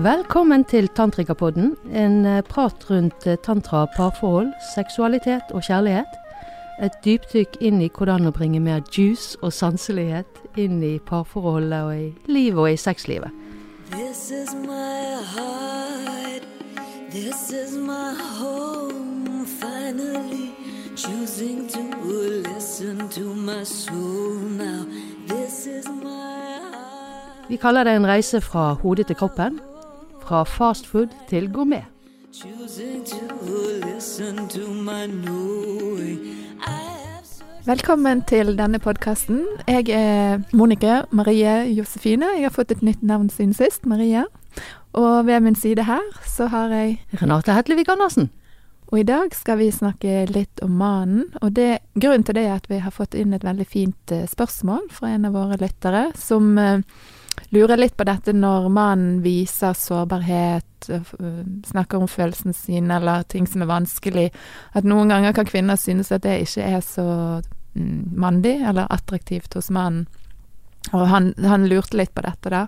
Velkommen til Tantrikapodden, en eh, prat rundt eh, tantra, parforhold, seksualitet og kjærlighet. Et dypdykk inn i hvordan å bringe mer juice og sanselighet inn i parforholdet og i livet og i sexlivet. This is my heart, this is my home. Finally choosing to listen to my soul now. This is my heart. Vi kaller det en reise fra hodet til kroppen. Fra fastfood til gourmet. Velkommen til denne podkasten. Jeg er Monica Marie Josefine. Jeg har fått et nytt navn siden sist, Maria. Og ved min side her så har jeg Renate Hetlevik Andersen. Og i dag skal vi snakke litt om mannen. Og det, grunnen til det er at vi har fått inn et veldig fint eh, spørsmål fra en av våre lyttere, som eh, lurer litt på dette når mannen viser sårbarhet, eh, eh, snakker om følelsene sine eller ting som er vanskelig. At noen ganger kan kvinner synes at det ikke er så mm, mandig eller attraktivt hos mannen. Og han, han lurte litt på dette, da.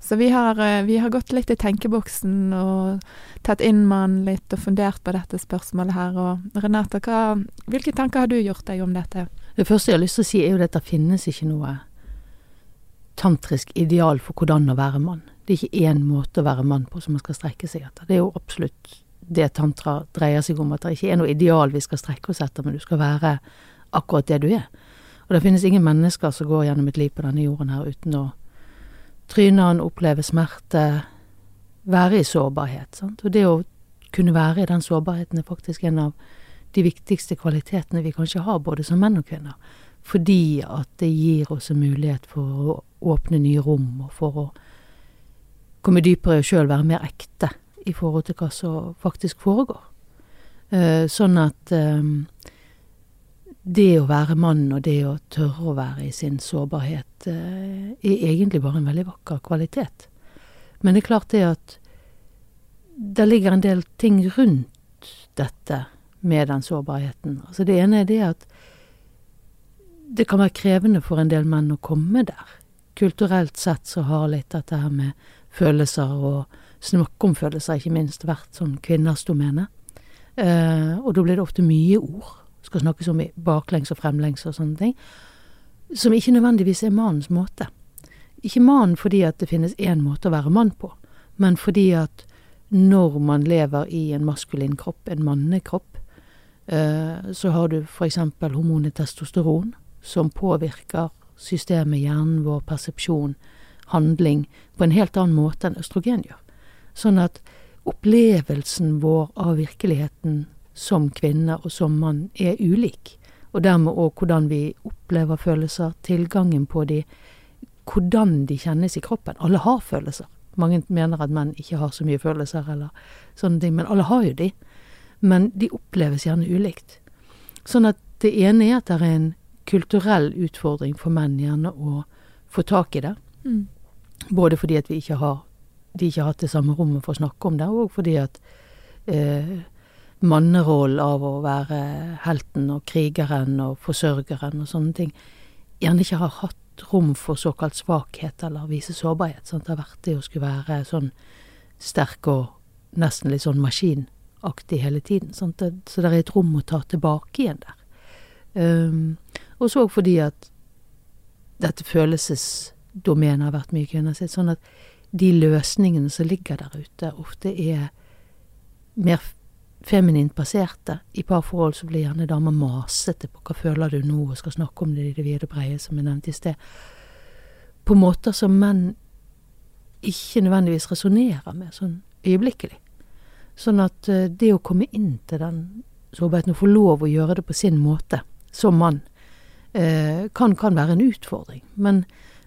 Så vi har, eh, vi har gått litt i tenkeboksen og tatt inn mannen litt og fundert på dette spørsmålet her. Og Renate, hva, hvilke tanker har du gjort deg om dette? Det første jeg har lyst til å si, er jo at det finnes ikke noe tantrisk ideal for hvordan å være mann. Det er ikke én måte å være mann på som man skal strekke seg etter. Det er jo absolutt det tantra dreier seg om, at det ikke er noe ideal vi skal strekke oss etter, men du skal være akkurat det du er. Og det finnes ingen mennesker som går gjennom et liv på denne jorden her uten å tryne an, oppleve smerte, være i sårbarhet. Sant? Og det å kunne være i den sårbarheten er faktisk en av de viktigste kvalitetene vi kanskje har, både som menn og kvinner. Fordi at det gir oss en mulighet for å åpne nye rom, og for å komme dypere sjøl, være mer ekte i forhold til hva som faktisk foregår. Eh, sånn at eh, det å være mann, og det å tørre å være i sin sårbarhet, eh, er egentlig bare en veldig vakker kvalitet. Men det er klart det at det ligger en del ting rundt dette med den sårbarheten. Altså det ene er det at det kan være krevende for en del menn å komme der. Kulturelt sett så har litt dette her med følelser og snakke om følelser ikke minst vært sånn kvinners domene. Eh, og da blir det ofte mye ord. Skal snakkes om baklengs og fremlengs og sånne ting. Som ikke nødvendigvis er mannens måte. Ikke mannen fordi at det finnes én måte å være mann på, men fordi at når man lever i en maskulin kropp, en mannekropp, eh, så har du f.eks. hormonet testosteron, som påvirker systemet, hjernen vår, persepsjon, handling, på en helt annen måte enn østrogen gjør. Sånn at opplevelsen vår av virkeligheten som kvinne og som mann er ulik. Og dermed òg hvordan vi opplever følelser, tilgangen på de, hvordan de kjennes i kroppen. Alle har følelser. Mange mener at menn ikke har så mye følelser eller sånne ting, men alle har jo de. Men de oppleves gjerne ulikt. Sånn at det ene er at det er en kulturell utfordring for menn gjerne å få tak i det. Mm. Både fordi at vi ikke har, de ikke har hatt det samme rommet for å snakke om det, og fordi at eh, mannerollen av å være helten og krigeren og forsørgeren og sånne ting, gjerne ikke har hatt rom for såkalt svakhet eller vise sårbarhet. Sant? Det har vært det å skulle være sånn sterk og nesten litt sånn maskinaktig hele tiden. Sant? Så det er et rom å ta tilbake igjen der. Um, og så fordi at dette følelsesdomenet har vært mye kvinner sitt, sånn at de løsningene som ligger der ute, ofte er mer feminint baserte. I parforhold så blir gjerne damer masete på hva føler du nå, og skal snakke om det i det vide breie, som jeg nevnte i sted. På måter som menn ikke nødvendigvis resonnerer med sånn øyeblikkelig. Sånn at eh, det å komme inn til den sårbarheten og få lov å gjøre det på sin måte, som mann, kan, kan være en utfordring. Men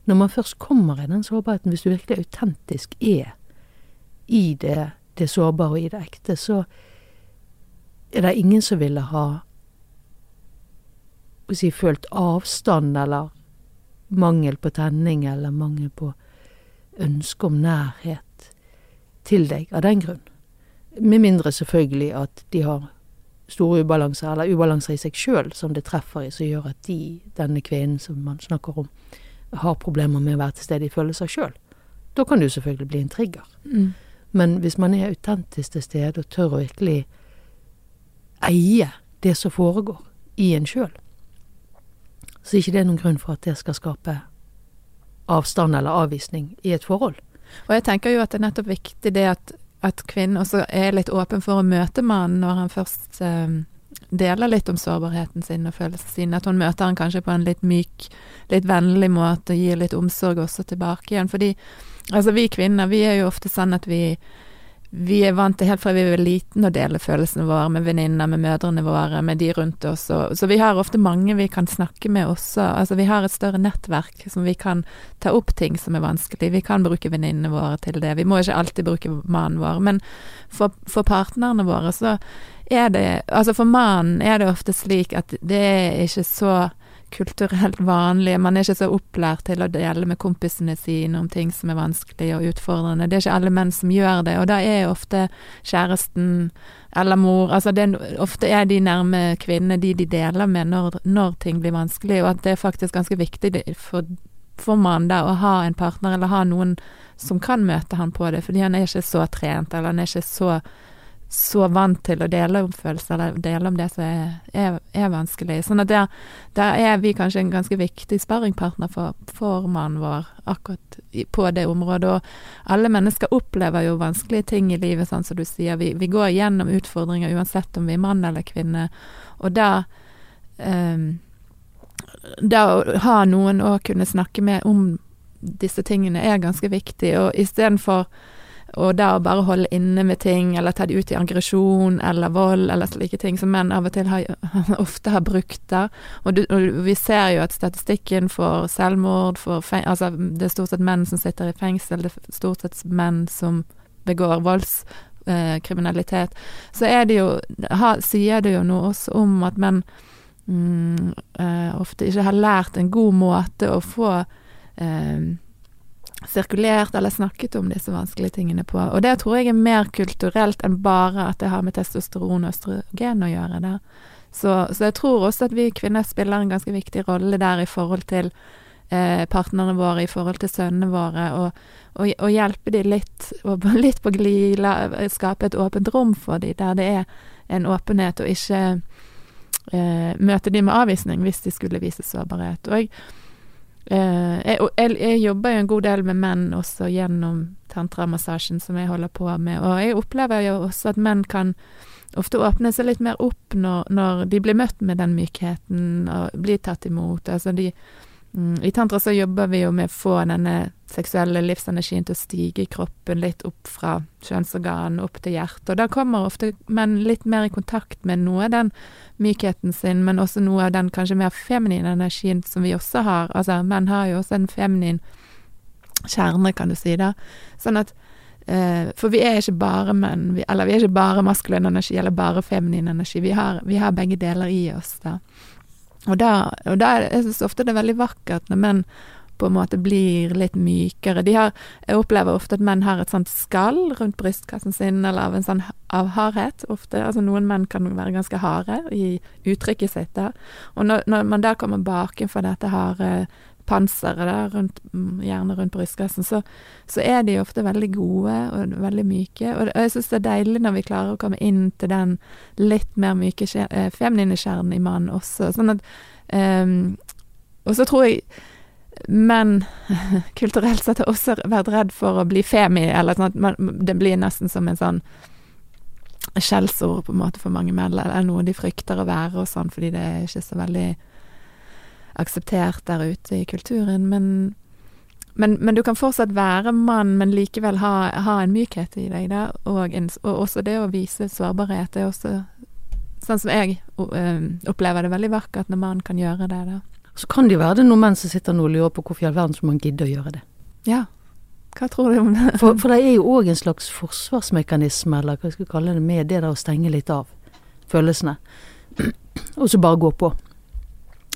når man først kommer i den sårbarheten, hvis du virkelig autentisk er i det, det sårbare og i det ekte, så er det ingen som ville ha si, følt avstand eller mangel på tenning eller mangel på ønske om nærhet til deg av den grunn. Med mindre selvfølgelig at de har store ubalanser, eller ubalanser i seg sjøl som det treffer i, som gjør at de, denne kvinnen som man snakker om, har problemer med å være til stede i følelser sjøl. Da kan det jo selvfølgelig bli en trigger. Mm. Men hvis man er autentisk til stede og tør å virkelig eie det som foregår i en sjøl, så er ikke det noen grunn for at det skal skape avstand eller avvisning i et forhold. Og jeg tenker jo at det er nettopp viktig det at, at kvinnen også er litt åpen for å møte mannen når han først eh, deler litt om sårbarheten sin og følelsene sine. At hun møter han kanskje på en litt myk, litt vennlig måte og gir litt omsorg også tilbake igjen. Fordi altså vi kvinner, vi er jo ofte sånn at vi vi er vant til helt fra vi var liten å dele følelsene våre med venninner, med mødrene våre, med de rundt oss. Og, så vi har ofte mange vi kan snakke med også. Altså vi har et større nettverk som vi kan ta opp ting som er vanskelig. Vi kan bruke venninnene våre til det. Vi må ikke alltid bruke mannen vår. Men for, for partnerne våre så er det Altså for mannen er det ofte slik at det er ikke så kulturelt vanlig. Man er ikke så opplært til å dele med kompisene sine om ting som er vanskelig og utfordrende. Det er ikke alle menn som gjør det, og da er ofte kjæresten eller mor Altså det, ofte er de nærme kvinnene de de deler med når, når, ting blir vanskelig, og at det er faktisk ganske viktig for, for mannen da å ha en partner eller ha noen som kan møte han på det, fordi han er ikke så trent, eller han er ikke så så vant til å dele om følelser, eller dele om det som er, er, er vanskelig. Sånn at der, der, er vi kanskje en ganske viktig sparringpartner for, for mannen vår akkurat på det området. Og alle mennesker opplever jo vanskelige ting i livet, sånn som du sier. Vi, vi går gjennom utfordringer uansett om vi er mann eller kvinne. Og da um, Det å ha noen å kunne snakke med om disse tingene er ganske viktig, og istedenfor og da å bare holde inne med ting, eller ta det ut i aggresjon eller vold eller slike ting som menn av og til har, ofte har brukt det. Og, du, og, vi ser jo at statistikken for selvmord for Altså, det er stort sett menn som sitter i fengsel, det er stort sett menn som begår voldskriminalitet. Eh, så er det jo ha, Sier det jo noe også om at menn mm, eh, ofte ikke har lært en god måte å få eh, sirkulert eller snakket om disse vanskelige tingene på. Og det tror jeg er mer kulturelt enn bare at det har med testosteron og østrogen å gjøre. Der. Så, så jeg tror også at vi kvinner spiller en ganske viktig rolle der i forhold til eh, partnerne våre, i forhold til sønnene våre, og, og, og hjelpe de litt, og litt på glid, skape et åpent rom for de, der det er en åpenhet, og ikke eh, møte de med avvisning hvis de skulle vise sårbarhet. Og jeg jeg, jeg, jeg, jobber jo en god del med menn også gjennom tantramassasjen som jeg holder på med, og jeg opplever jo også at menn kan ofte åpne seg litt mer opp når, når de blir møtt med den mykheten og blir tatt imot. Altså de Mm, I tantra så jobber vi jo med å få denne seksuelle livsenergien til å stige i kroppen litt opp fra kjønnsorgan opp til hjertet. Og da kommer ofte menn litt mer i kontakt med noe av den mykheten sin, men også noe av den kanskje mer feminine energien som vi også har. Altså, menn har jo også en feminin kjerne, kan du si, da. Sånn at eh, For vi er ikke bare menn, eller vi er ikke bare maskulin energi eller bare feminin energi. Vi har, vi har begge deler i oss, da. Og da, og da jeg synes ofte det er veldig vakkert når menn på en måte blir litt mykere. Har, jeg opplever ofte at menn har et sånt skall rundt brystkassen sin, eller av en sånn av hardhet ofte. Altså noen menn kan være ganske harde i uttrykket sitt Da. Og når, når man da kommer bakenfor dette harde panseret der, rundt, mm, gjerne rundt brystkassen, så, så, er de ofte veldig gode og veldig myke. Og, jeg syns det er deilig når vi klarer å komme inn til den litt mer myke, eh, feminine kjernen i mannen også. Sånn at um, Og så tror jeg menn kulturelt sett har også vært redd for å bli femi, eller sånn at man, det blir nesten som en sånn skjellsord på en måte for mange menn, eller noe de frykter å være og sånn, fordi det er ikke så veldig akseptert der ute i kulturen. Men, men, men, du kan fortsatt være mann, men likevel ha, ha en mykhet i deg, da. Og, en, og, også det å vise sårbarhet. Det er også sånn som jeg opplever det veldig vakkert når mann kan gjøre det. da. Så kan det jo være det noen menn som sitter nå og lurer på hvorfor i all verden som man gidder å gjøre det. Ja. Hva tror du om det? For, for det er jo òg en slags forsvarsmekanisme, eller hva skal vi kalle det, med det der å stenge litt av følelsene. Og så bare gå på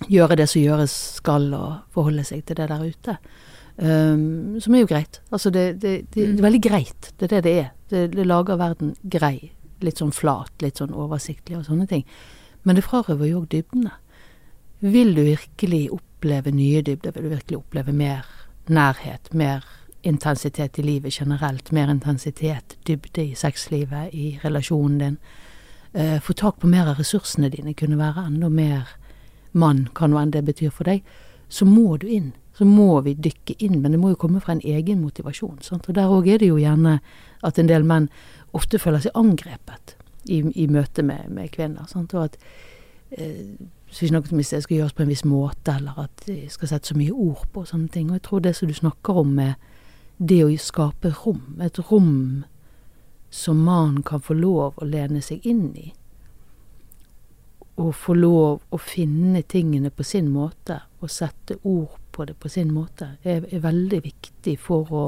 gjøre det som gjøres skal, og forholde seg til det der ute. Um, som er jo greit. Altså det, det, det, det, er veldig greit. Det er det det er. Det, lager verden grei. Litt sånn flat, litt sånn oversiktlig og sånne ting. Men det frarøver jo òg dybdene. Vil du virkelig oppleve nye dybder, vil du virkelig oppleve mer nærhet, mer intensitet i livet generelt. Mer intensitet, dybde i sexlivet, i relasjonen din. Uh, få tak på mer av ressursene dine, kunne være enda mer mann, hva nå enn det betyr for deg. Så må du inn. Så må vi dykke inn. Men det må jo komme fra en egen motivasjon. Sant? Og der òg er det jo gjerne at en del menn ofte føler seg angrepet i, i møte med, med kvinner. Sant? Og at eh, så vi snakket om hvis det skal gjøres på en viss måte, eller at de skal sette så mye ord på og sånne ting. Og jeg tror det som du snakker om med det å skape rom, et rom som mannen kan få lov å lene seg inn i, og få lov å finne tingene på sin måte, og sette ord på det på sin måte, er, er veldig viktig for å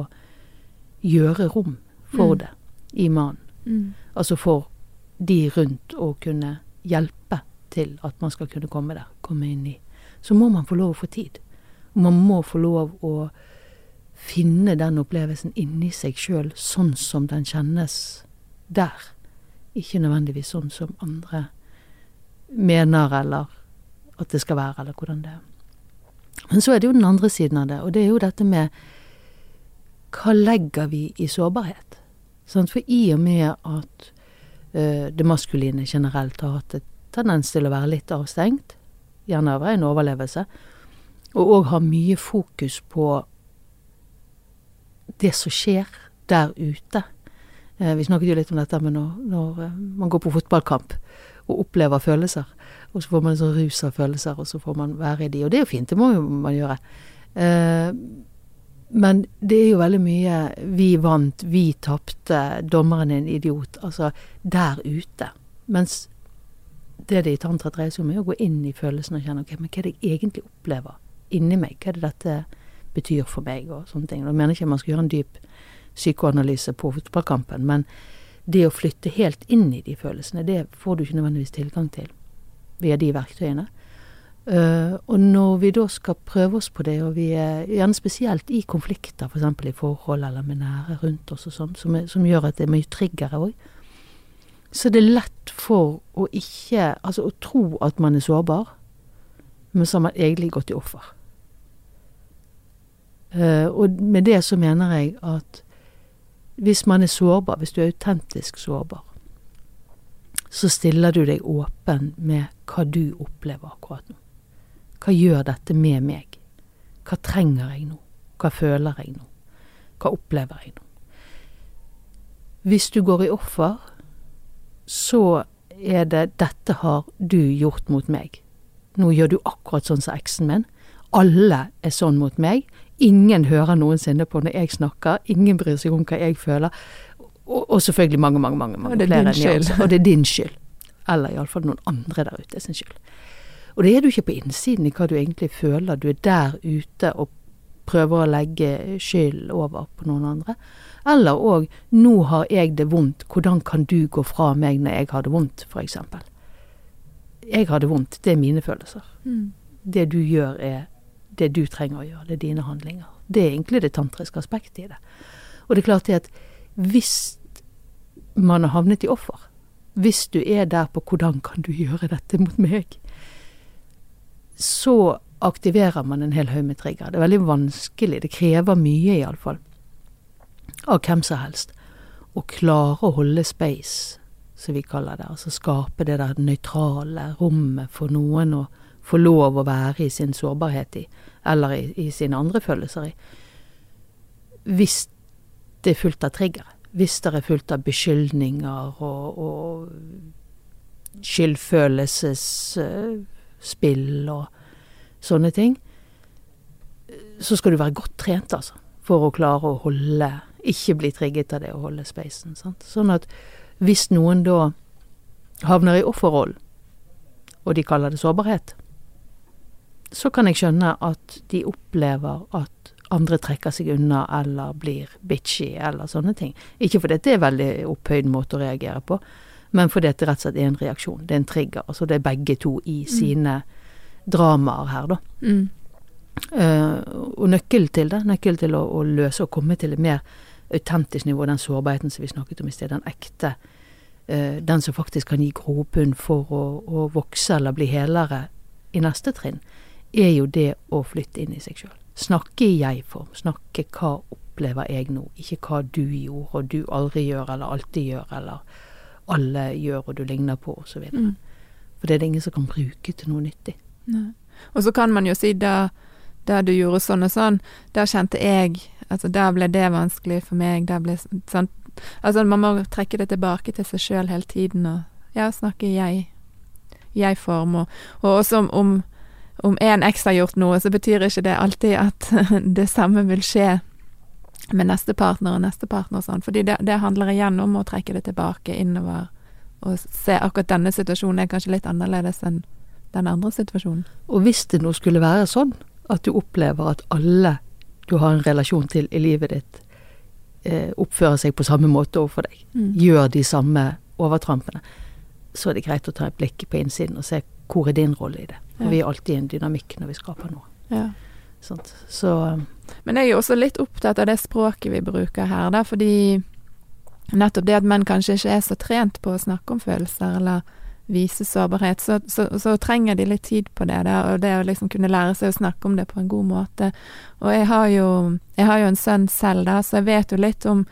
gjøre rom for Mm. det i mannen. Mm. Altså for de rundt å kunne hjelpe til at man skal kunne komme der, komme inn i. Så må man få lov å få tid. Man må få lov å finne den opplevelsen inni seg sjøl sånn som den kjennes der. Ikke nødvendigvis sånn som andre mener eller at det skal være, eller hvordan det er. Men så er det jo den andre siden av det, og det er jo dette med hva legger vi i sårbarhet? For i og med at eh, det maskuline generelt har hatt et tendens til å være litt avstengt, gjerne av en overlevelse, og òg har mye fokus på det som skjer der ute. Eh, vi snakket jo litt om dette med når, når eh, man går på fotballkamp og opplever følelser, og så får man en sånn rus av følelser, og så får man være i de, og det er jo fint, det må jo man gjøre. Eh, men det er jo veldig mye 'vi vant', 'vi tapte', 'dommeren er en idiot'. Altså der ute. Mens det det i tantra dreier seg om, er å gå inn i følelsen og kjenne ok, men hva er det jeg egentlig opplever inni meg? Hva er det dette betyr for meg? og sånne ting. Nå mener jeg ikke man skal gjøre en dyp psykoanalyse på fotballkampen, men det å flytte helt inn i de følelsene, det får du ikke nødvendigvis tilgang til via de verktøyene. Uh, og når vi da skal prøve oss på det, og vi er gjerne spesielt i konflikter, f.eks. For i forhold eller med nære rundt oss og sånn, som, som gjør at det er mye triggere òg, så det er lett for å ikke Altså å tro at man er sårbar, men så har man egentlig gått i offer. Uh, og med det så mener jeg at hvis man er sårbar, hvis du er autentisk sårbar, så stiller du deg åpen med hva du opplever akkurat nå. Hva gjør dette med meg? Hva trenger jeg nå? Hva føler jeg nå? Hva opplever jeg nå? Hvis du går i offer, så er det 'dette har du gjort mot meg'. Nå gjør du akkurat sånn som eksen min. Alle er sånn mot meg. Ingen hører noensinne på når jeg snakker. Ingen bryr seg om hva jeg føler. Og, og selvfølgelig mange, mange, mange, mange Og det er flere din enn jeg også. Og det er din skyld. Eller iallfall noen andre der ute sin skyld. Og det er du ikke på innsiden i hva du egentlig føler. Du er der ute og prøver å legge skyld over på noen andre. Eller òg 'nå har jeg det vondt, hvordan kan du gå fra meg når jeg har det vondt', f.eks. Jeg har det vondt, det er mine følelser. Mm. Det du gjør er det du trenger å gjøre, det er dine handlinger. Det er egentlig det tantriske aspektet i det. Og det er klart det at hvis man har havnet i offer, hvis du er der på 'hvordan kan du gjøre dette mot meg', så aktiverer man en hel haug med trigger. Det er veldig vanskelig, det krever mye iallfall, av hvem som helst, å klare å holde space, som vi kaller det. Altså skape det der nøytrale rommet for noen å få lov å være i sin sårbarhet i, eller i, i sine andre følelser i. Hvis det er fullt av trigger. Hvis det er fullt av beskyldninger og, og skyldfølelsesspill og sånne ting, så skal du være godt trent, altså, for å klare å holde Ikke bli trigget av det å holde spacen. Sant? Sånn at hvis noen da havner i offerrollen, og de kaller det sårbarhet, så kan jeg skjønne at de opplever at andre trekker seg unna eller blir bitchy eller sånne ting. Ikke fordi det er en veldig opphøyd måte å reagere på, men fordi det rett og slett er en reaksjon. Det er en trigger. Altså det er begge to i sine dramaer her, da. Mm. Uh, og nøkkelen til det, nøkkelen til å, å løse og komme til et mer autentisk nivå, den sårbarheten som vi snakket om i sted, den ekte, uh, den som faktisk kan gi grobunn for å, å vokse eller bli helere i neste trinn, er jo det å flytte inn i seg sjøl. Snakke i jeg-form. Snakke hva opplever jeg nå, ikke hva du gjorde og du aldri gjør eller alltid gjør eller alle gjør og du ligner på osv. Mm. For det er det ingen som kan bruke til noe nyttig. Nei. Og så kan man jo si da, der du gjorde sånn og sånn, da kjente jeg Altså, da ble det vanskelig for meg, der ble sånn Altså, man må trekke det tilbake til seg sjøl hele tiden og ja, snakke i jeg, jeg-form, og, og også om, om om én X har gjort noe, så betyr ikke det alltid at det samme vil skje med neste partner og neste partner og sånn. Fordi det, det handler igjen om å trekke det tilbake innover og se akkurat denne situasjonen er kanskje litt annerledes enn den andre situasjonen. Og hvis det nå skulle være sånn at du opplever at alle du har en relasjon til i livet ditt, eh, oppfører seg på samme måte overfor deg, Mm. gjør de samme overtrampene, så er det greit å ta et blikk på innsiden og se hvor er din rolle i det. Og vi er alltid i en dynamikk når vi skaper noe. Ja. Sånt. Så Men jeg er jo også litt opptatt av det språket vi bruker her, da, fordi nettopp det at menn kanskje ikke er så trent på å snakke om følelser eller vise sårbarhet, så, så, så trenger de litt tid på det, da, og det å liksom kunne lære seg å snakke om det på en god måte. Og jeg har jo, jeg har jo en sønn selv, da, så jeg vet jo litt om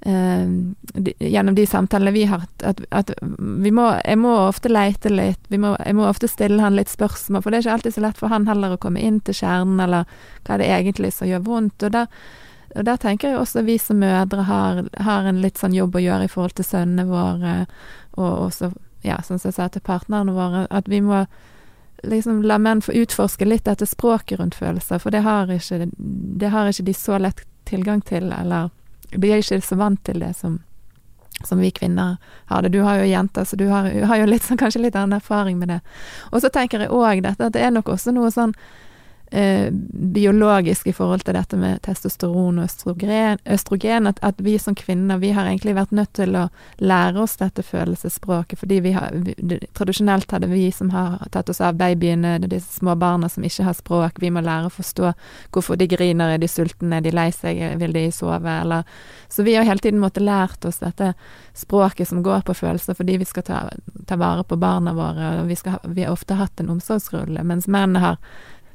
de, gjennom de samtalene vi har at, at vi må, jeg må ofte leite litt, må, jeg må ofte stille han litt spørsmål, for det er ikke alltid så lett for han heller å komme inn til kjernen, eller hva er det egentlig som gjør vondt. Og der, og der tenker jeg også vi som mødre har, har en litt sånn jobb å gjøre i forhold til sønnene våre, og også, ja, som jeg sa til partnerne våre, at vi må liksom la menn få utforske litt dette språket rundt følelser, for det har ikke, det har ikke de så lett tilgang til, eller er ikke så vant til det som, som vi kvinner har det. Du har jo jenter, så du har, har jo litt, kanskje litt annen erfaring med det. Og så tenker jeg òg dette at det er nok også noe sånn eh, biologisk i forhold til dette med testosteron og østrogen, østrogen at, at vi som kvinner, vi har egentlig vært nødt til å lære oss dette følelsesspråket, fordi vi har vi, Tradisjonelt hadde vi som har tatt oss av babyene, disse små barna som ikke har språk, vi må lære å forstå hvorfor de griner, er de sultne, er de lei seg, vil de sove, eller Så vi har hele tiden måttet lært oss dette språket som går på følelser, fordi vi skal ta, ta vare på barna våre, og vi, skal, vi har ofte hatt en omsorgsrulle, mens menn har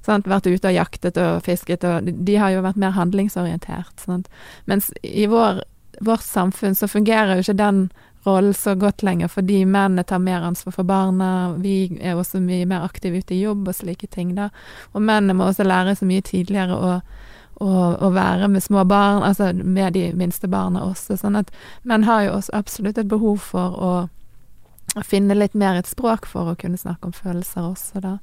sant, vært ute og jaktet og fisket, og de, har jo vært mer handlingsorientert. Sant? Mens i vår, vårt samfunn så fungerer jo ikke den rollen så godt lenger, fordi mennene tar mer ansvar for barna, vi er også mye mer aktive ute i jobb og slike ting, da. Og mennene må også lære så mye tidligere å, å, være med små barn, altså med de minste barna også, sånn at menn har jo også absolutt et behov for å finne litt mer et språk for å kunne snakke om følelser også, da.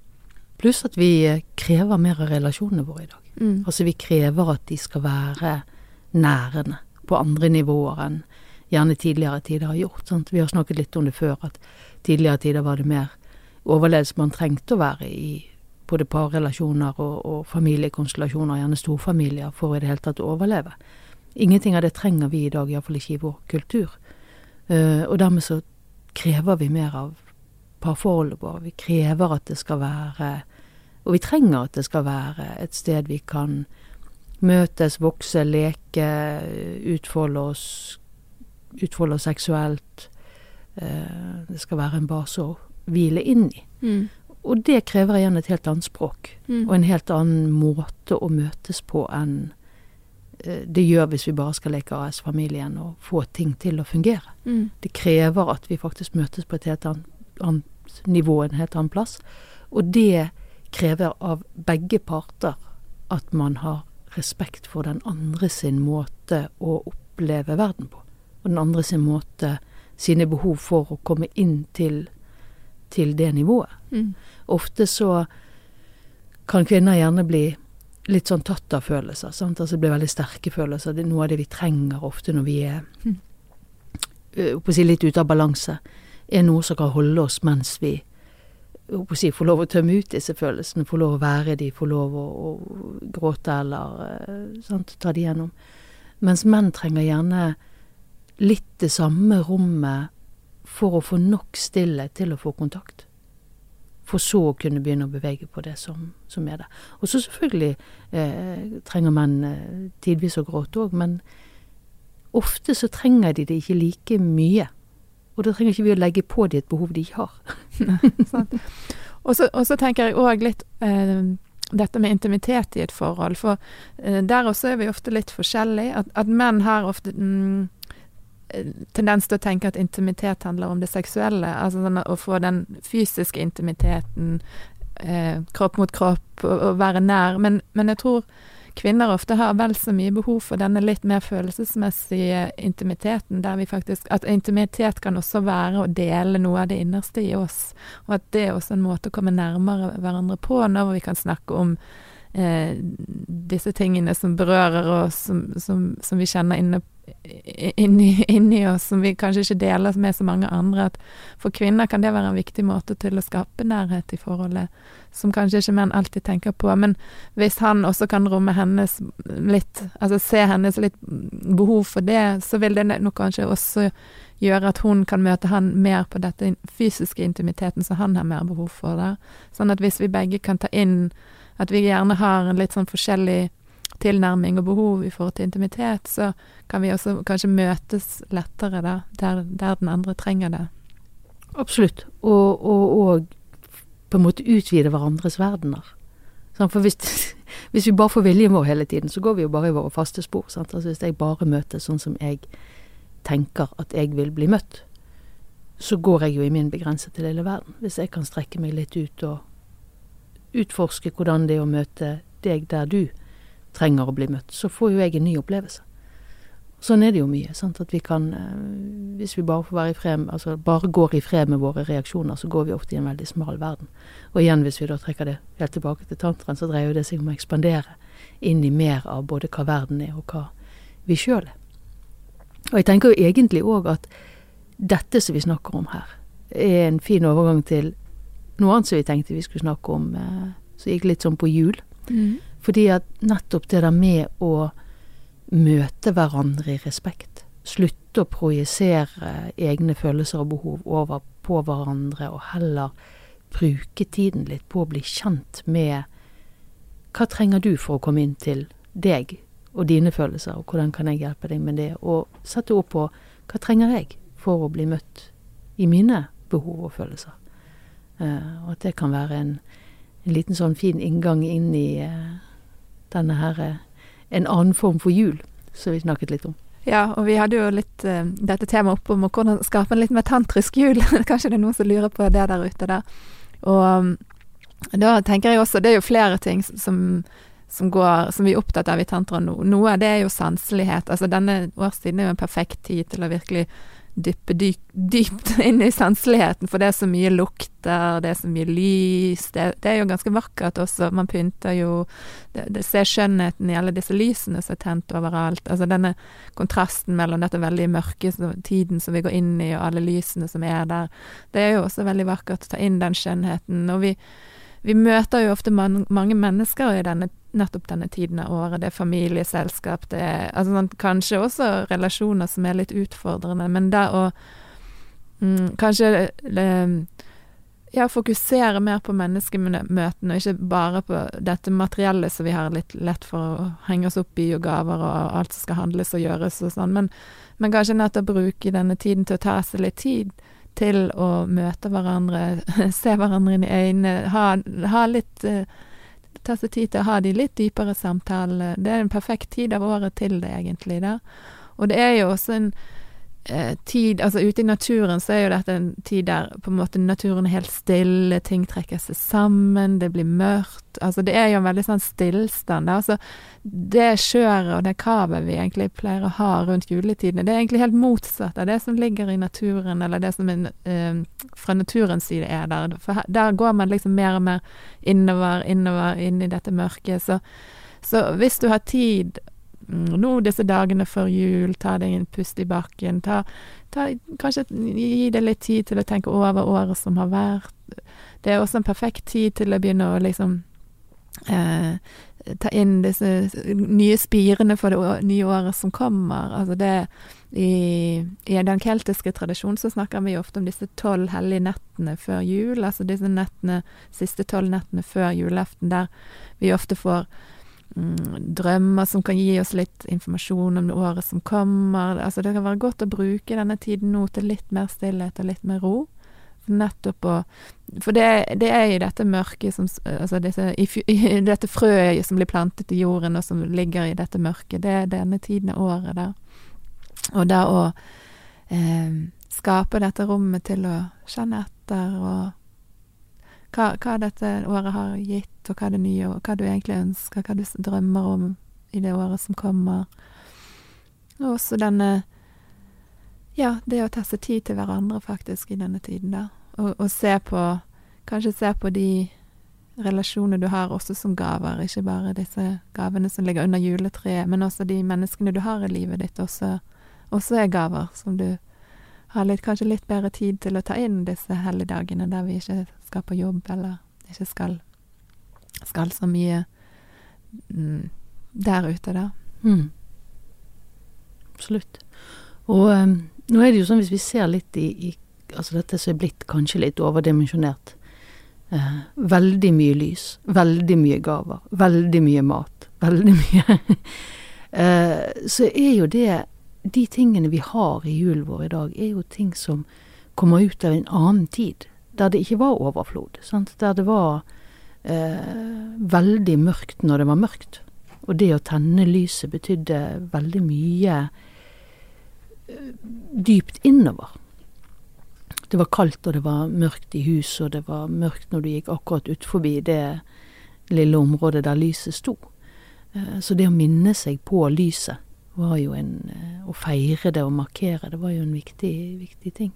Pluss at vi krever mer av relasjonene våre i dag. Mm. Altså vi krever at de skal være nærende på andre nivåer enn gjerne tidligere tider har gjort. Sant? Vi har snakket litt om det før, at tidligere tider var det mer overledes man trengte å være i både parrelasjoner og, og familiekonstellasjoner, gjerne storfamilier, for i det hele tatt å overleve. Ingenting av det trenger vi i dag, iallfall ikke i vår kultur. Uh, og dermed så krever vi mer av parforholdet vårt. Vi krever at det skal være Og vi trenger at det skal være et sted vi kan møtes, vokse, leke, utfolde oss, utfolde oss seksuelt. Eh, Det skal være en base å hvile inn i. Mm. Og det krever igjen et helt annet språk, Mm. og en helt annen måte å møtes på enn eh, det gjør hvis vi bare skal leke AS-familien og få ting til å fungere. Mm. Det krever at vi faktisk møtes på et helt annet, annet nivå, en helt annen plass. Og det krever av begge parter at man har respekt for den andre sin måte å oppleve verden på. Og den andre sin måte, sine behov for å komme inn til, til det nivået. Mm. Ofte så kan kvinner gjerne bli litt sånn tatt av følelser. Sant? Altså det blir veldig sterke følelser. Det er noe av det vi trenger ofte når vi er Mm. si litt ute av balanse. Er noe som kan holde oss mens vi si, får lov å tømme ut disse følelsene. Får lov å være de, får lov å, å gråte eller øh, sant? ta de gjennom. Mens menn trenger gjerne litt det samme rommet for å få nok stillhet til å få kontakt for så å kunne begynne å bevege på det som, som er der. Og så selvfølgelig eh, trenger menn eh, tidvis å gråte òg, men ofte så trenger de det ikke like mye. Og da trenger ikke vi å legge på de et behov de ikke har. Og så tenker jeg òg litt eh, dette med intimitet i et forhold. For eh, der også er vi ofte litt forskjellige. At, at menn har ofte mm, eh, tendens til å tenke at intimitet handler om det seksuelle. Altså sånn å få den fysiske intimiteten, eh, kropp mot kropp, og, og være nær. Men, men jeg tror kvinner ofte har vel så mye behov for denne litt mer følelsesmessige intimiteten, der vi faktisk At intimitet kan også være å dele noe av det innerste i oss, og at det er også en måte å komme nærmere hverandre på, når vi kan snakke om eh, disse tingene som berører oss, som, som, som vi kjenner inne inni, inni oss, som vi kanskje ikke deler med så mange andre. At for kvinner kan det være en viktig måte til å skape nærhet i forholdet, som kanskje ikke menn alltid tenker på. Men hvis han også kan romme hennes litt, altså se hennes litt behov for det, så vil det nok kanskje også gjøre at hun kan møte han mer på dette fysiske intimiteten som han har mer behov for. Der. Sånn at hvis vi begge kan ta inn at vi gjerne har en litt sånn forskjellig tilnærming og behov i forhold til intimitet, så kan vi også kanskje møtes lettere da, der, der den andre trenger det. Absolutt. Og, og, og på en måte utvide hverandres verdener. Sånn, for hvis, hvis, vi bare får viljen vår hele tiden, så går vi jo bare i våre faste spor. Altså Hvis jeg bare møtes sånn som jeg tenker at jeg vil bli møtt, så går jeg jo i min begrensede lille verden. Hvis jeg kan strekke meg litt ut og utforske hvordan det er å møte deg der du trenger å bli møtt, så får jo jeg en ny opplevelse. Sånn er det jo mye. sant, at vi kan, eh, Hvis vi bare får være i fred, altså bare går i fred med våre reaksjoner, så går vi ofte i en veldig smal verden. Og igjen, hvis vi da trekker det helt tilbake til tantraen, så dreier jo det seg om å ekspandere inn i mer av både hva verden er, og hva vi sjøl er. Og jeg tenker jo egentlig òg at dette som vi snakker om her, er en fin overgang til noe annet som vi tenkte vi skulle snakke om, eh, som gikk litt sånn på hjul. Mm. Fordi at nettopp det der med å møte hverandre i respekt, slutte å projisere egne følelser og behov over på hverandre, og heller bruke tiden litt på å bli kjent med hva trenger du for å komme inn til deg og dine følelser, og hvordan kan jeg hjelpe deg med det, og sette ord på hva trenger jeg for å bli møtt i mine behov og følelser. Uh, og at det kan være en, en, liten sånn fin inngang inn i uh, denne her eh, en annen form for jul, som vi snakket litt om. Ja, og vi hadde jo litt uh, dette temaet oppe om hvordan skape en litt mer tantrisk jul. Kanskje det er noen som lurer på det der ute der. Og um, da tenker jeg også Det er jo flere ting som, som, går, som vi er opptatt av i tantra nå. Noe av det er jo sanselighet. Altså denne årstiden er jo en perfekt tid til å virkelig dyppe dyp, dypt inn i sanseligheten, for det er så mye lukter, det er så mye lys. Det, det er jo ganske vakkert også. Man pynter jo det, det ser skjønnheten i alle disse lysene som er tent overalt. Altså denne kontrasten mellom dette veldig mørke tiden som vi går inn i, og alle lysene som er der. Det er jo også veldig vakkert å ta inn den skjønnheten. Og vi, vi møter jo ofte man, mange mennesker i denne nettopp denne tiden av året. Det er familieselskap, det er altså sånn, kanskje også relasjoner som er litt utfordrende, men det å mm, kanskje det, ja, fokusere mer på menneskemøtene, og ikke bare på dette materielle som vi har litt lett for å henge oss opp i, og gaver og alt som skal handles og gjøres og sånn, men, men kanskje nettopp bruke denne tiden til å ta seg litt tid til å møte hverandre, se hverandre inn i øynene, ha, ha litt uh, ta seg tid til å ha de litt dypere samtalene. Det er en perfekt tid av året til det, egentlig. Da. Og det er jo også en eh, tid Altså ute i naturen så er jo dette en tid der på en måte naturen er helt stille, ting trekker seg sammen, det blir mørkt. Altså det er jo en veldig sånn stillstand. Altså det skjøret og det kavet vi egentlig pleier å ha rundt juletidene, det er egentlig helt motsatt av det som ligger i naturen, eller det som er, eh, fra naturens side er der. For der går man liksom mer og mer innover, innover, inn i dette mørket. Så, så hvis du har tid nå disse dagene før jul, ta deg en pust i bakken. Ta, ta, kanskje gi deg litt tid til å tenke over året som har vært. Det er også en perfekt tid til å begynne å liksom eh, ta inn disse nye spirene for det nye året som kommer. Altså det i, I den keltiske tradisjonen så snakker vi ofte om disse tolv hellige nettene før jul. Altså disse nettene, siste tolv nettene før julaften, der vi ofte får mm, drømmer som kan gi oss litt informasjon om det året som kommer. Altså det kan være godt å bruke denne tiden nå til litt mer stillhet og litt mer ro. nettopp å For det, det er i dette mørket som Altså disse, i, i dette frøet som blir plantet i jorden, og som ligger i dette mørket, det er denne tiden av året der. Og da å eh, skape dette rommet til å kjenne etter, og hva, hva dette året har gitt, og hva det nye, og hva du egentlig ønsker, hva du drømmer om i det året som kommer. Og også denne Ja, det å ta seg tid til hverandre, faktisk, i denne tiden, da. Og, og se på Kanskje se på de relasjoner du har også som gaver, ikke bare disse gavene som ligger under juletreet, men også de menneskene du har i livet ditt, også, også er gaver som du har litt, kanskje litt bedre tid til å ta inn disse helligdagene der vi ikke skal på jobb, eller ikke skal, skal så mye mm, der ute, da. Mm. Absolutt. Og um, nå er det jo sånn hvis vi ser litt i, i Altså dette som er blitt kanskje litt overdimensjonert. Eh, veldig mye lys, veldig mye gaver, veldig mye mat, veldig mye eh, Så er jo det De tingene vi har i julen vår i dag, er jo ting som kommer ut av en annen tid. Der det ikke var overflod. Sant? Der det var eh, veldig mørkt når det var mørkt. Og det å tenne lyset betydde veldig mye eh, dypt innover. Det var kaldt, og det var mørkt i huset, og det var mørkt når du gikk akkurat ut forbi det lille området der lyset sto. Eh, Så det å minne seg på lyset var jo en eh, Å feire det og markere det var jo en viktig, viktig ting.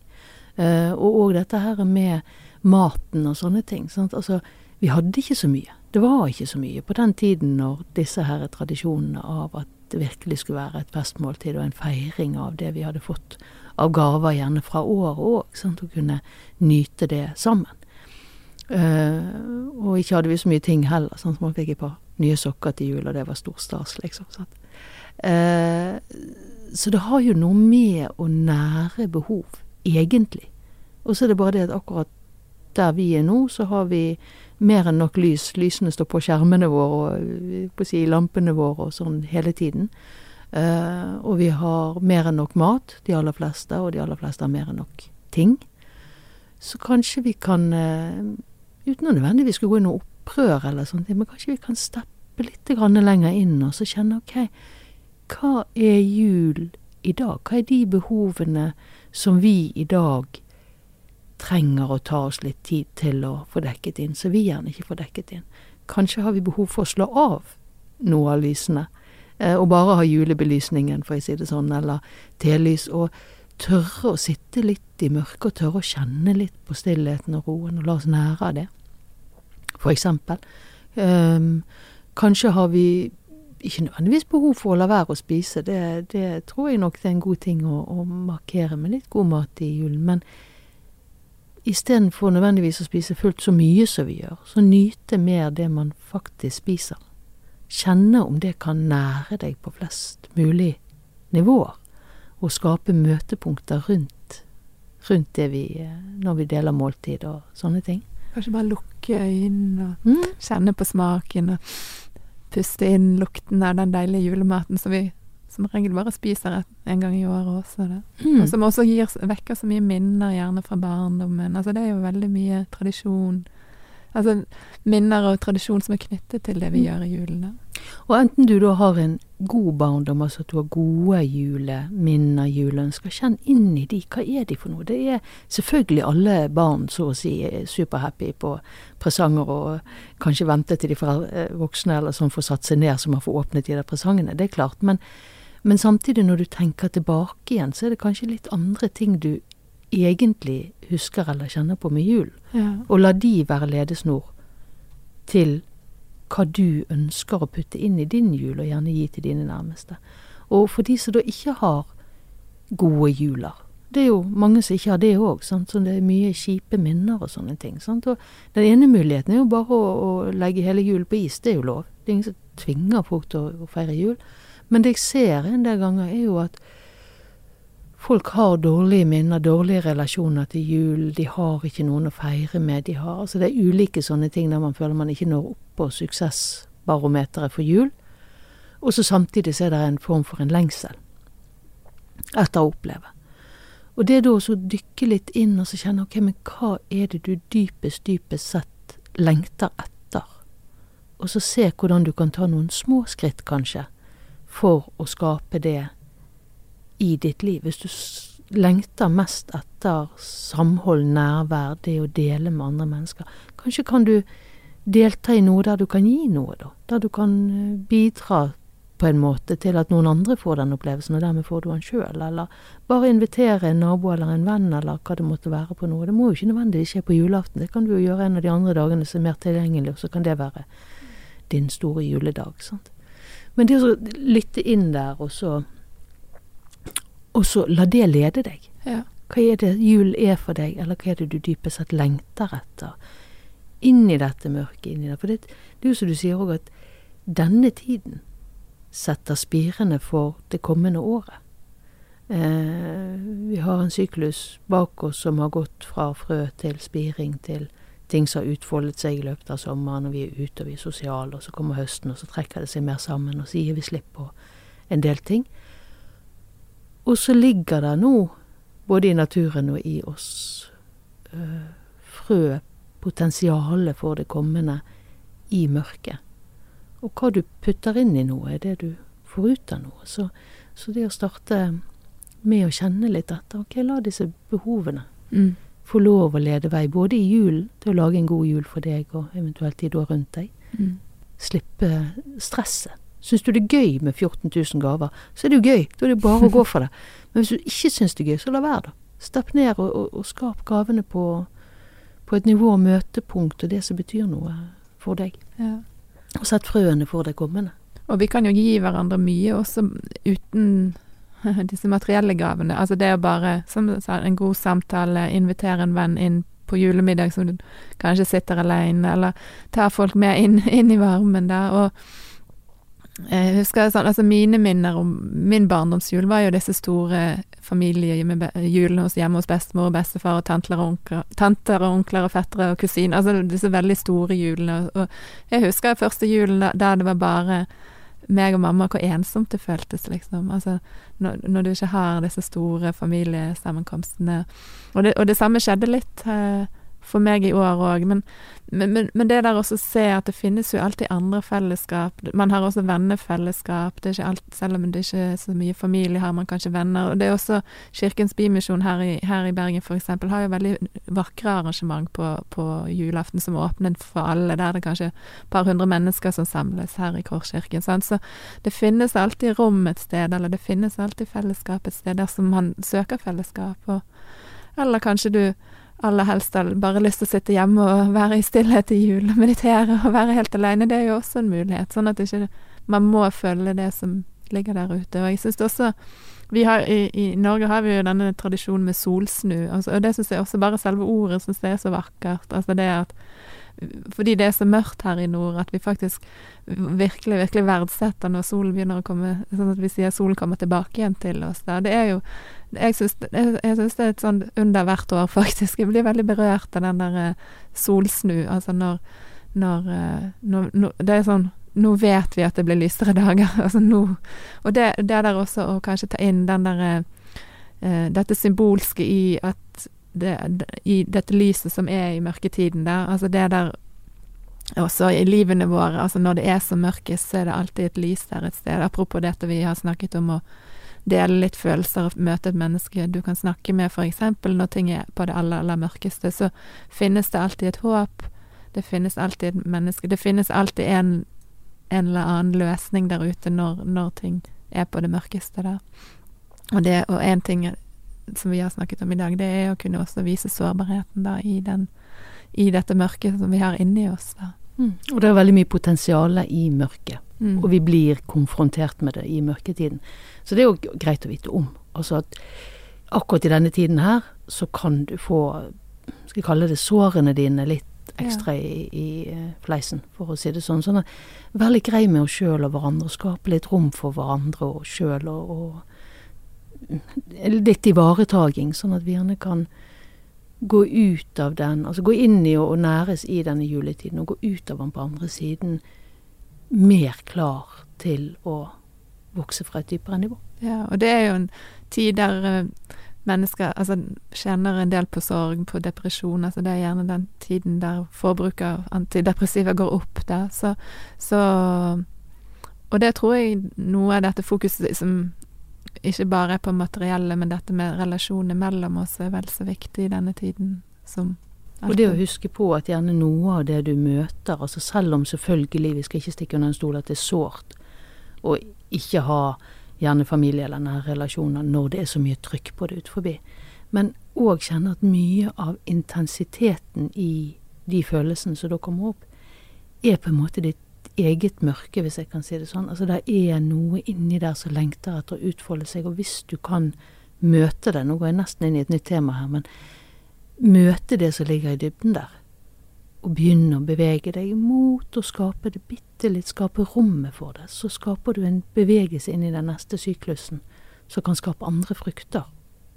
Eh, Og òg dette her med maten og sånne ting. Sant? Altså, vi hadde ikke så mye. Det var ikke så mye på den tiden når disse her tradisjonene av at det virkelig skulle være et festmåltid og en feiring av det vi hadde fått av gaver, gjerne fra året òg, å kunne nyte det sammen. Uh, og ikke hadde vi så mye ting heller, sånn som man fikk et par nye sokker til jul, og det var stor stas, liksom. Sånn. Uh, så det har jo noe med å nære behov, egentlig. Og så er det bare det at akkurat der vi er nå, så har vi mer enn nok lys. Lysene står på skjermene våre og eh, på si, lampene våre og sånn hele tiden. Uh, og vi har mer enn nok mat, de aller fleste, og de aller fleste har mer enn nok ting. Så kanskje vi kan, uh, uten å nødvendigvis skulle gå i noe opprør eller ting, men kanskje vi kan steppe litt lenger inn og så kjenne ok, hva er jul i dag? Hva er de behovene som vi i dag trenger å ta oss litt tid til å få dekket inn, så vi gjerne ikke får dekket inn. Kanskje har vi behov for å slå av noe av lysene, eh, og bare ha julebelysningen, for å si det sånn, eller telys, og tørre å sitte litt i mørket, og tørre å kjenne litt på stillheten og roen, og la oss nære av det. For eksempel. Um, kanskje har vi ikke nødvendigvis behov for å la være å spise, det, det tror jeg nok det er en god ting å, å markere med litt god mat i julen, men istedenfor nødvendigvis å spise fullt så mye som vi gjør, så nyte mer det man faktisk spiser. Kjenne om det kan nære deg på flest mulig nivåer, og skape møtepunkter rundt, rundt det vi Når vi deler måltid og sånne ting. Kanskje bare lukke øynene og Mm. kjenne på smaken og puste inn lukten av den deilige julematen som vi som regel bare spiser en gang i året også. Mm. Og som også gir, vekker så mye minner, gjerne fra barndommen. Altså det er jo veldig mye tradisjon. Altså minner og tradisjon som er knyttet til det vi Mm. gjør i julen. Og enten du da har en god barndom, altså at du har gode juleminner, juleønsker, kjenn inn i de. Hva er de for noe? Det er selvfølgelig alle barn så å si er superhappy på presanger og kanskje venter til de eh, voksne eller sånn får satt seg ned så man får åpnet de der presangene. Det er klart. Men, men samtidig når du tenker tilbake igjen, så er det kanskje litt andre ting du egentlig husker eller kjenner på med jul. Ja. Og la de være ledesnor til hva du ønsker å putte inn i din jul, og gjerne gi til dine nærmeste. Og for de som da ikke har gode juler, det er jo mange som ikke har det òg, så det er mye kjipe minner og sånne ting. Sant? Og den ene muligheten er jo bare å, å legge hele julen på is, det er jo lov. Det er ingen som tvinger folk til å, å feire jul. Men det jeg ser en del ganger, er jo at folk har dårlige minner, dårlige relasjoner til jul. De har ikke noen å feire med. De har, altså det er ulike sånne ting der man føler man ikke når opp på suksessbarometeret for jul. Og så samtidig er det en form for en lengsel etter å oppleve. Og det er da å dykke litt inn og så kjenne ok, men hva er det du dypest, dypest sett lengter etter? Og så se hvordan du kan ta noen små skritt, kanskje, for å skape det i ditt liv. Hvis du lengter mest etter samhold, nærvær, det å dele med andre mennesker, kanskje kan du delta i noe der du kan gi noe, da. Der du kan eh, bidra på en måte til at noen andre får den opplevelsen, og dermed får du den sjøl. Eller bare invitere en nabo eller en venn, eller hva det måtte være på noe. Det må jo ikke nødvendigvis skje på julaften, det kan du jo gjøre en av de andre dagene som er mer tilgjengelig, og så kan det være din store juledag. sant? Men det å lytte inn der, og så, og så la det lede deg. Ja. Hva er det jul er for deg, eller hva er det du dypest sett lengter etter? Inn i dette mørket, inn i det. For det, det er jo som du sier òg, at denne tiden setter spirene for det kommende året. Eh, vi har en syklus bak oss som har gått fra frø til spiring til ting som har utfoldet seg i løpet av sommeren, og vi er ute og vi er sosiale, og så kommer høsten, og så trekker det seg mer sammen, og så gir vi slipp på en del ting. Og så ligger det nå, både i naturen og i oss, øh, frø, potensialet for det kommende, i mørket. Og hva du putter inn i noe, er det du får ut av noe. Så, så det å starte med å kjenne litt etter, ok, la disse behovene Mm. få lov å lede vei, både i julen, til å lage en god jul for deg, og eventuelt de da rundt deg. Mm. Slippe stresset. Syns du det er gøy med 14 000 gaver, så er det jo gøy. Da er det bare å gå for det. Men hvis du ikke syns det er gøy, så la være, da. Stepp ned og, og, og skap gavene på, på et nivå og møtepunkt og det som betyr noe for deg. Ja. Og sett frøene for det kommende. Og vi kan jo gi hverandre mye også uten disse materielle gavene. Altså det å bare, som du sa, en god samtale, invitere en venn inn på julemiddag som du kanskje sitter alene, eller ta folk med inn, inn i varmen der. Og jeg husker sånn, altså mine minner om min barndomsjul var jo disse store familiejulene hos hjemme hos bestemor og bestefar og tanter og onkler, tanter og, onkler og fettere og kusiner. Altså disse veldig store julene. Og jeg husker første julen da, det var bare meg og mamma, hvor ensomt det føltes, liksom. Altså når, når du ikke har disse store familiesammenkomstene. Og det, og det samme skjedde litt eh, for meg i år òg. Men, men, men, det der å se at det finnes jo alltid andre fellesskap. Man har også vennefellesskap. Det er ikke alt, selv om det ikke er så mye familie, har man kanskje venner. Og det er også Kirkens Bymisjon her i, her i Bergen eksempel, har jo veldig vakre arrangement på, på julaften som er åpnet for alle. Der det er kanskje et par hundre mennesker som samles her i Korskirken. Sant? Så det finnes alltid rom et sted, eller det finnes alltid fellesskap et sted dersom man søker fellesskap. Og, eller kanskje du aller helst har bare lyst til å sitte hjemme og være i stillhet i jul og meditere og være helt alene. Det er jo også en mulighet, sånn at ikke man må følge det som ligger der ute. Og jeg syns også vi har, i, I Norge har vi jo denne tradisjonen med solsnu, altså, og det syns jeg også bare selve ordet synes det er så vakkert. Altså det at fordi det er så mørkt her i nord, at vi faktisk virkelig, virkelig verdsetter når solen begynner å komme Sånn at vi sier solen kommer tilbake igjen til oss. Da. Det er jo Jeg syns, jeg, jeg syns det er et sånn under hvert år, faktisk. Jeg blir veldig berørt av den der eh, solsnu. Altså når, når, eh, når, når Det er sånn nå vet vi at det blir lysere dager. altså nå Og det, det der også å kanskje ta inn den der uh, Dette symbolske i at det, i dette lyset som er i mørketiden der. Altså det der også i livene våre, altså når det er som mørkest, så er det alltid et lys der et sted. Apropos dette vi har snakket om å dele litt følelser og møte et menneske du kan snakke med, eksempel når ting er på det aller, aller mørkeste, så finnes det alltid et håp. Det finnes alltid et menneske. Det finnes alltid en, en eller annen løsning der ute når, når ting er på det mørkeste der. Og det, og en ting som vi har snakket om i dag, det er å kunne også vise sårbarheten da i, den, i dette mørket som vi har inni oss. da. Mm. Og det er veldig mye potensial i mørket, Mm. og vi blir konfrontert med det i mørketiden. Så det er jo greit å vite om. Altså at akkurat i denne tiden her, så kan du få, skal vi kalle det sårene dine, litt ekstra i, i eh, fleisen, for å si det sånn. Sånn at vær litt grei med oss sjøl og hverandre, og skape litt rom for hverandre og sjøl, og, og litt ivaretaking, sånn at vi gjerne kan gå ut av den, altså gå inn i og næres i denne juletiden, og gå ut av den på andre siden mer klar til å vokse fra et dypere nivå. Ja, og det er jo en tid der eh, mennesker altså, kjenner en del på sorg, på depresjon. Altså, det er gjerne den tiden der forbruket av antidepressiva går opp der. Så, så Og det tror jeg noe av dette fokuset som ikke bare er på materielle, men dette med relasjonene mellom oss er vel så viktig i denne tiden som Og det å huske på at gjerne noe av det du møter, altså selv om selvfølgelig, vi skal ikke stikke under en stol at det er sårt å ikke ha gjerne familie eller nære relasjoner når det er så mye trykk på det ut forbi, men òg kjenne at mye av intensiteten i de følelsene som da kommer opp, er på en måte ditt eget mørke, hvis jeg kan si det sånn. Altså det er noe inni der som lengter etter å utfolde seg, og hvis du kan møte det Nå går jeg nesten inn i et nytt tema her, men møte det som ligger i dybden der. Og begynne å bevege deg mot å skape det bitte litt, skape rommet for det. Så skaper du en bevegelse inn i den neste syklusen som kan skape andre frukter.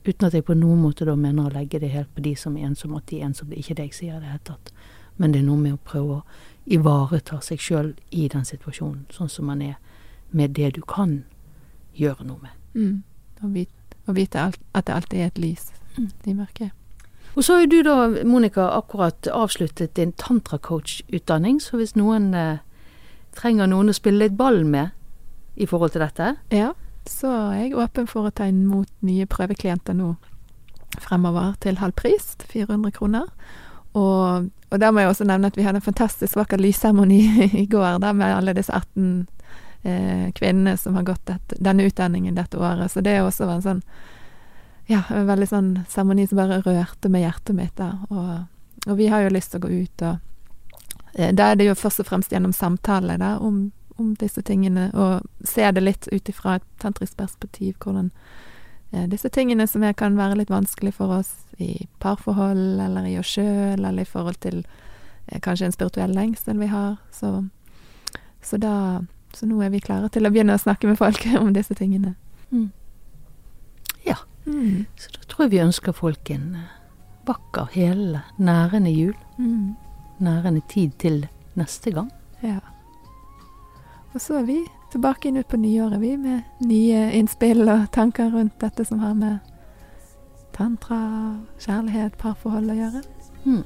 Uten at jeg på noen måte da mener å legge det helt på de som er ensomme, at de er ensomme. Det er ikke det jeg sier i det hele tatt. Men det er noe med å prøve å ivareta seg sjøl i den situasjonen, sånn som man er, med det du kan gjøre noe med. mm, vite, å vite alt, at det alltid er et lys Mm. i mørket. Og så har du da, Monica, akkurat avsluttet din tantracoach-utdanning, så hvis noen eh, trenger noen å spille litt ball med i forhold til dette Ja, så er jeg åpen for å ta imot nye prøveklienter nå fremover til halv pris, 400 kroner. Og, og der må jeg også nevne at vi hadde en fantastisk vakker lysseremoni i går, da med alle disse 18 eh, kvinnene som har gått dette, denne utdanningen dette året. Så det også en sånn ja, en veldig sånn seremoni som bare rørte med hjertet mitt. da. Og, og vi har jo lyst til å gå ut og eh, Da er det jo først og fremst gjennom samtale da, om, om disse tingene, og se det litt ut ifra et tantrisk perspektiv, hvordan eh, disse tingene som er, kan være litt vanskelig for oss i parforhold, eller i oss sjøl, eller i forhold til eh, kanskje en spirituell lengsel vi har. Så, så da Så nå er vi klare til å begynne å snakke med folk om disse tingene. Mm. Ja. Mm. Så da tror jeg vi ønsker folk en eh, vakker, hele, nærende jul. Mm. Nærende tid til neste gang. Ja. Og så er vi tilbake inn ut på nyåret, vi, med nye innspill og tanker rundt dette som har med tantra, kjærlighet, parforhold å gjøre. Mm.